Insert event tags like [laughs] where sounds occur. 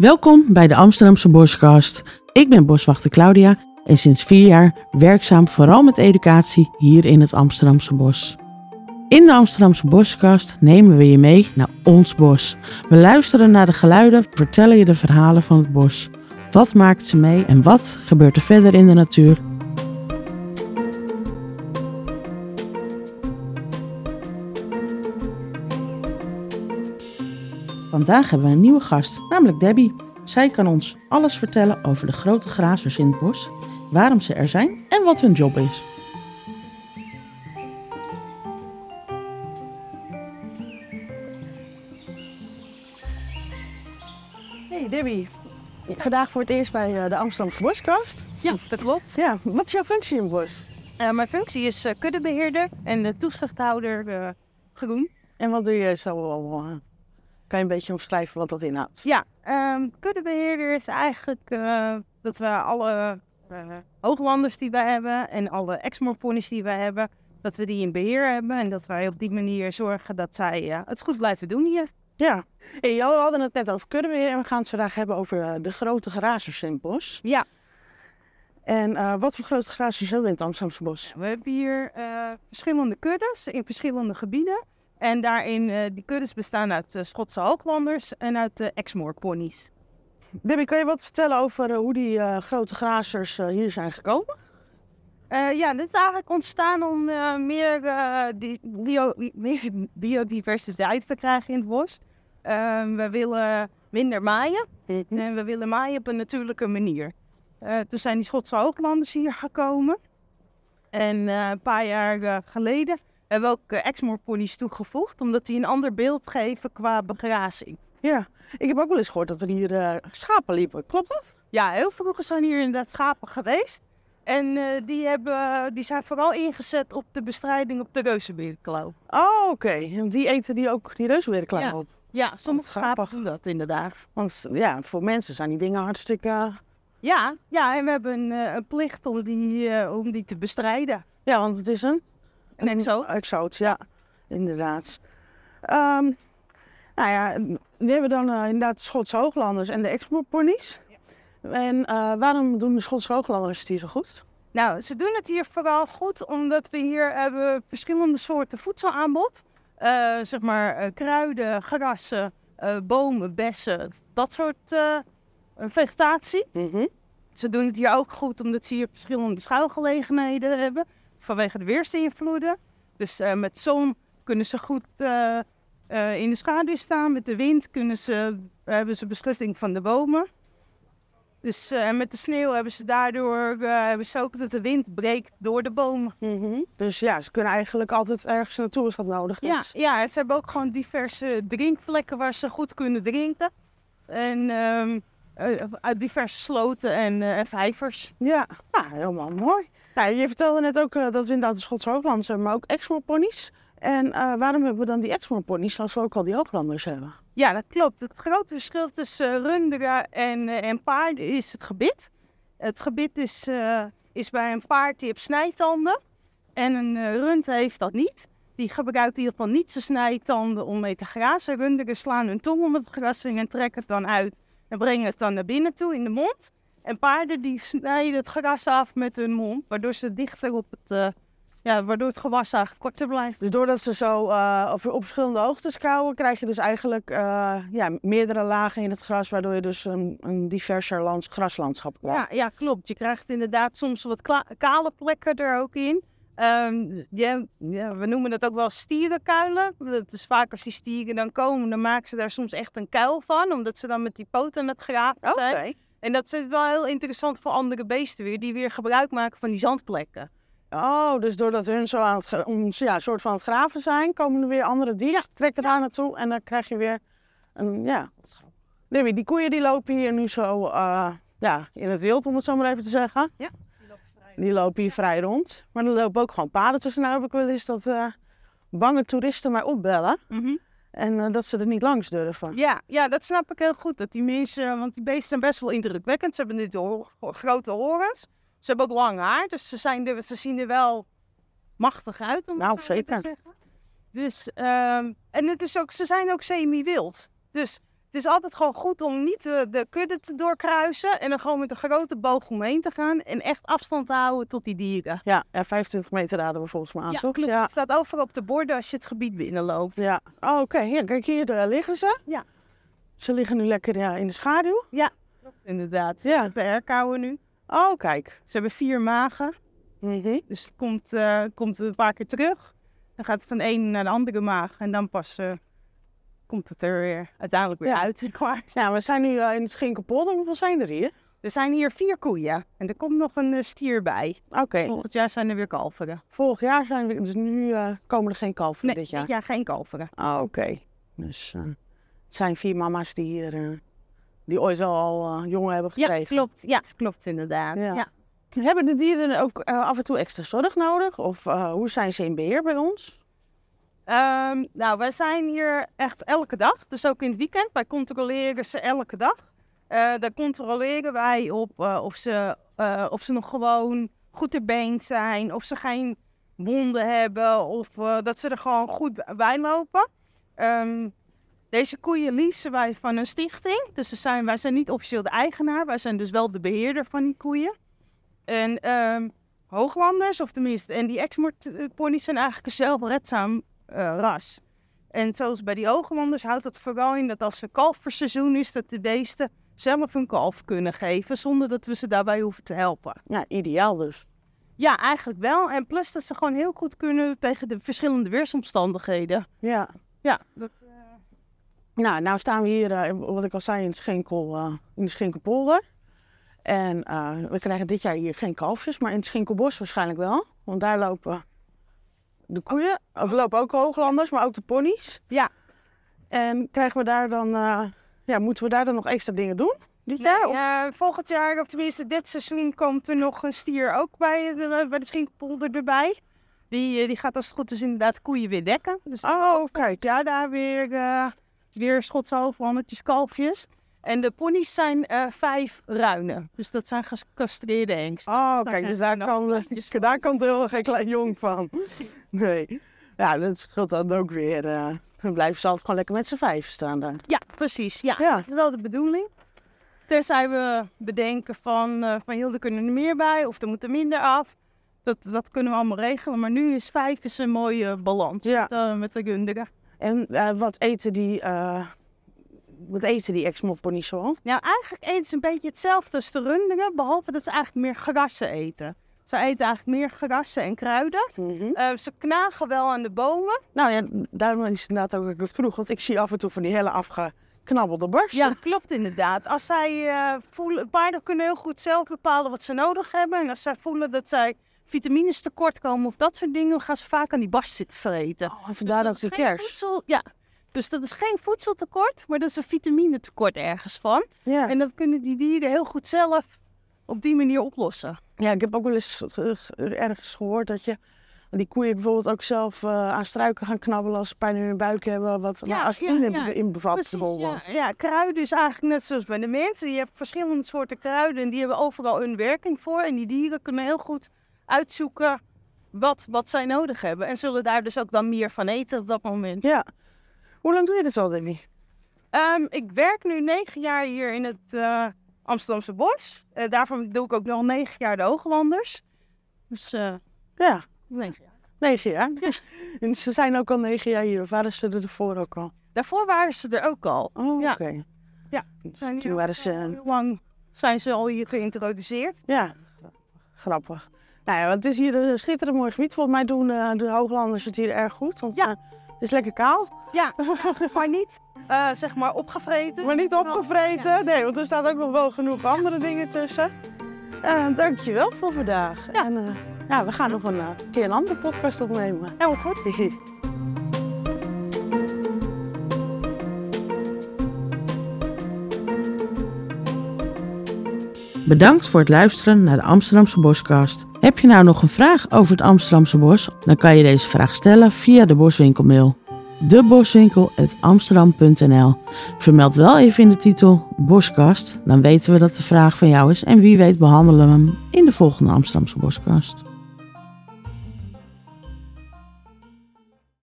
Welkom bij de Amsterdamse Boskast. Ik ben boswachter Claudia en sinds vier jaar werkzaam vooral met educatie hier in het Amsterdamse bos. In de Amsterdamse Boskast nemen we je mee naar ons bos. We luisteren naar de geluiden, vertellen je de verhalen van het bos. Wat maakt ze mee en wat gebeurt er verder in de natuur? Vandaag hebben we een nieuwe gast, namelijk Debbie. Zij kan ons alles vertellen over de grote grazers in het bos, waarom ze er zijn en wat hun job is. Hey Debbie, vandaag voor het eerst bij eh, de Amsterdamse Boskast. Ja, dat klopt. Ja, wat is jouw functie in het bos? Eh, mijn functie is eh, kuddebeheerder en de toezichthouder groen. En wat doe je zo al? Kan je een beetje omschrijven wat dat inhoudt? Ja, ehm, kuddebeheerder is eigenlijk eh, dat we alle eh, hooglanders die wij hebben en alle exmoorponies die wij hebben, dat we die in beheer hebben en dat wij op die manier zorgen dat zij het goed blijven doen hier. Ja, hey, we hadden het net over kuddebeheer en we gaan het vandaag hebben over eh, de grote grazers in het bos. Ja, En wat voor grote grazers hebben we in het Amsterdamse bos? we hebben hier verschillende kuddes in verschillende gebieden. En daarin, eh, die kuddes bestaan uit eh, Schotse hooglanders en uit uh, exmoorponies. Debbie, kan je wat vertellen over eh, hoe die eh, grote grazers eh, hier zijn gekomen? Eh, ja, dit is eigenlijk ontstaan om eh, meer, eh, di- bio- meer biodiversiteit te krijgen in het bos. Eh, we willen minder maaien en we willen maaien op een natuurlijke manier. Eh, toen zijn die Schotse hooglanders hier gekomen. En eh, een paar jaar eh, geleden hebben we ook uh, exmoorponies toegevoegd, omdat die een ander beeld geven qua begrazing. Ja, ik heb ook wel eens gehoord dat er hier eh, schapen liepen. Klopt dat? Ja, heel vroeger zijn hier inderdaad schapen geweest. En eh, die, hebben, die zijn vooral ingezet op de bestrijding op de reuzenberenklauw. Oh, oké. En die eten die ook die reuzenweerklaar Ja. op. Ja, sommige schapen doen dat inderdaad. Want ja, voor mensen zijn die dingen hartstikke... Ja, ja en we hebben een, eh, een plicht om die, eh, om die te bestrijden. Ja, want het is een... Een exoot. Exoot, ja. Inderdaad. Ehm, nou ja, we hebben dan eh, inderdaad de Schotse hooglanders en de exmoorponies. En eh, waarom doen de Schotse hooglanders het hier zo goed? Nou, ze doen het hier vooral goed omdat we hier hebben verschillende soorten voedselaanbod. Eh, zeg maar kruiden, grassen, bomen, bessen, dat soort vegetatie. Ze doen het hier ook goed omdat ze hier verschillende schuilgelegenheden hebben vanwege de weersinvloeden. Dus eh, met zon kunnen ze goed eh, eh, in de schaduw staan. Met de wind kunnen ze, hebben ze beschutting van de bomen. Dus met de sneeuw hebben ze daardoor hebben ze ook dat de wind breekt door de bomen. Mhm. Dus ja, ze kunnen eigenlijk altijd ergens naartoe als wat nodig is. Ja, ja, ze hebben ook gewoon diverse drinkvlekken waar ze goed kunnen drinken. En ehm, eh, uit diverse sloten en, en vijvers. Ja, nou, helemaal mooi. Nou, je vertelde net ook eh, dat we inderdaad de Schotse hooglanders hebben, maar ook exmoorponies. En eh, waarom hebben we dan die exmoorponies als we ook al die hooglanders hebben? Ja, dat klopt. Het grote verschil tussen eh, runderen en, en paarden is het gebit. Het gebit is, is bij een paard die heeft snijtanden. En een rund heeft dat niet. Die gebruikt in ieder geval niet zijn snijtanden om mee te grazen. Runderen slaan hun tong om het gras en trekken het dan uit. En brengen het dan naar binnen toe in de mond. En paarden die snijden het gras af met hun mond. Waardoor ze dichter op het... eh, ja, waardoor het gewas eigenlijk korter blijft. Dus doordat ze zo eh, op, op verschillende hoogtes kauwen, krijg je dus eigenlijk eh, ja, meerdere lagen in het gras, waardoor je dus een, een diverser lands, graslandschap krijgt. Ja, ja, klopt. Je krijgt inderdaad soms wat kale plekken er ook in. Ja, ja, we noemen dat ook wel stierenkuilen. Dat is vaak als die stieren dan komen, dan maken ze daar soms echt een kuil van. Omdat ze dan met die poten aan het graven zijn. En dat is wel heel interessant voor andere beesten weer, die weer gebruik maken van die zandplekken. Oh, dus doordat hun zo aan het, ja, soort van het graven zijn, komen er weer andere dieren, trekken daar naartoe en dan krijg je weer een, ja. Debbie, die koeien die lopen hier nu zo, eh, ja, in het wild om het zo maar even te zeggen. Ja. Die lopen hier vrij rond. Maar er lopen ook gewoon paarden tussen. Nou heb ik wel eens dat eh, bange toeristen mij opbellen en eh, dat ze er niet langs durven. Ja, ja, dat snap ik heel goed. Dat die mensen, want die beesten zijn best wel indrukwekkend. Ze hebben nu de ho- grote horens. Ze hebben ook lang haar, dus ze, zijn er, ze zien er wel machtig uit. Om Nou, maar te zeker. zeggen. Dus, ehm, en het is ook, ze zijn ook semi-wild. Dus Het is altijd gewoon goed om niet de, de kudde te doorkruisen en dan gewoon met een grote boog omheen te gaan en echt afstand te houden tot die dieren. Ja, ja 25 meter hadden we volgens mij aan, ja, toch? klopt. Ja. Het staat overal op de borden als je het gebied binnenloopt. Ja. Oh, oké. Ja, kijk, hier daar liggen ze. Ja. Ze liggen nu lekker ja, in de schaduw. Inderdaad. Ja. De herkauwen nu. Oh, kijk. Ze hebben vier magen, Mhm. dus het komt, eh, komt een paar keer terug. Dan gaat het van de ene naar de andere maag en dan pas eh, komt het er weer uiteindelijk weer Ja. uit. maar. Ja, we zijn nu eh, in het Schinkelpolder. Hoeveel zijn er hier? Er zijn hier vier koeien en er komt nog een eh, stier bij. Oké. Volgend jaar zijn er weer kalveren. Vorig jaar zijn we, dus nu eh, komen er geen kalveren Nee, dit jaar. dit jaar geen kalveren. Oh, oké. Dus het zijn vier mama's die hier, die ooit al, jongen hebben Ja, gekregen. klopt. Ja, klopt inderdaad. Ja. Ja. Hebben de dieren ook af en toe extra zorg nodig? Of hoe zijn ze in beheer bij ons? Ehm, nou, wij zijn hier echt elke dag, dus ook in het weekend. Wij controleren ze elke dag. Eh daar controleren wij op eh, of, ze, eh, of ze nog gewoon goed ter been zijn, of ze geen wonden hebben, of dat ze er gewoon goed bij lopen. Ehm, deze koeien leasen wij van een stichting. Dus ze zijn, wij zijn niet officieel de eigenaar, wij zijn dus wel de beheerder van die koeien. En ehm, hooglanders, of tenminste, en die exportponies zijn eigenlijk een zelfredzaam ras. En zoals bij die hooglanders houdt dat vooral in dat als er kalverseizoen is, dat de beesten zelf een kalf kunnen geven, zonder dat we ze daarbij hoeven te helpen. Ja, ideaal dus. Ja, eigenlijk wel. En plus dat ze gewoon heel goed kunnen tegen de verschillende weersomstandigheden. Ja. Ja, dat, Nou, nou staan we hier, eh, wat ik al zei, in, het Schenkel, eh, in de Schenkelpolder. En eh, we krijgen dit jaar hier geen kalfjes, maar in het Schenkelbos waarschijnlijk wel. Want daar lopen de koeien, of lopen ook hooglanders, maar ook de ponies. Ja. En krijgen we daar dan, eh, ja, moeten we daar dan nog extra dingen doen dit jaar? Of- Ja, volgend jaar, of tenminste dit seizoen, komt er nog een stier ook bij de, bij de Schinkelpolder erbij. Die, eh, die gaat als het goed is inderdaad koeien weer dekken. Dus Oh, kijk. ja, daar weer, eh weer Schotse hoofdmannetjes, kalfjes. En de ponies zijn eh, vijf ruinen. Dus dat zijn gecastreerde hengsten. Oh, kijk, dus daar kan, [laughs] daar er helemaal geen klein jong van. [laughs] Nee. Ja, dat scheelt dan ook weer. eh dan blijven ze altijd gewoon lekker met z'n vijf staan daar. Ja, precies. Ja, Ja. dat is wel de bedoeling. Tenzij we bedenken van, eh van joh, er kunnen er meer bij of er moet er minder af. Dat, dat kunnen we allemaal regelen. Maar nu is vijf is een mooie balans Ja. met, met de runderen. En wat eten die, wat eten die ex-moponies zoal? Nou, eigenlijk eten ze een beetje hetzelfde als de runderen. Behalve dat ze eigenlijk meer grassen eten. Ze eten eigenlijk meer grassen en kruiden. Eh, ze knagen wel aan de bomen. Nou ja, daarom is het inderdaad ook dat ik het vroeg. Want ik zie af en toe van die hele afgeknabbelde borsten. Ja, klopt inderdaad. Als zij eh, voelen, paarden kunnen heel goed zelf bepalen wat ze nodig hebben. En als zij voelen dat zij vitamines tekort komen of dat soort dingen, gaan ze vaak aan die barst zitten vreten. Oh, en vandaar Dus dat de is geen kers. voedsel- ja, dus dat is geen voedseltekort, maar dat is een vitaminetekort ergens van. Ja. En dat kunnen die dieren heel goed zelf op die manier oplossen. ja, ik heb ook wel eens ergens gehoord dat je die koeien bijvoorbeeld ook zelf eh, aan struiken gaan knabbelen als ze pijn in hun buik hebben. Wat Ja, maar als ja, in, ja. in bevat Precies, bijvoorbeeld. ja, ja, kruiden is eigenlijk net zoals bij de mensen. Je hebt verschillende soorten kruiden en die hebben overal een werking voor. En die dieren kunnen heel goed uitzoeken wat, wat zij nodig hebben. En zullen daar dus ook dan meer van eten op dat moment. Ja. Hoe lang doe je dit al, Debbie? Ehm, ik werk nu negen jaar hier in het eh, Amsterdamse bos. Eh, daarvan doe ik ook nog negen jaar de Hooglanders. Dus eh Ja, negen jaar. negen jaar. [laughs] En ze zijn ook al negen jaar hier. Of waren ze er ervoor ook al? Daarvoor waren ze er ook al. Oh, Ja. oké. Ja. Dus toen waren ze... heel lang zijn ze al hier geïntroduceerd. Ja, grappig. Nou ja, het is hier een schitterend mooi gebied. Volgens mij doen de Hooglanders het hier erg goed. Want Ja. Het is lekker kaal. Ja, [laughs] maar niet eh, zeg maar opgevreten. Maar niet opgevreten. Nee, want er staat ook nog wel genoeg andere dingen tussen. Eh dankjewel voor vandaag. Ja. En eh, ja, we gaan nog een eh, keer een andere podcast opnemen. Heel goed. [laughs] Bedankt voor het luisteren naar de Amsterdamse Boskast. Heb je nou nog een vraag over het Amsterdamse bos? Dan kan je deze vraag stellen via de Boswinkelmail. Deboswinkel.amsterdam.nl Vermeld wel even in de titel Boskast, dan weten we dat de vraag van jou is en wie weet behandelen we hem in de volgende Amsterdamse Boskast.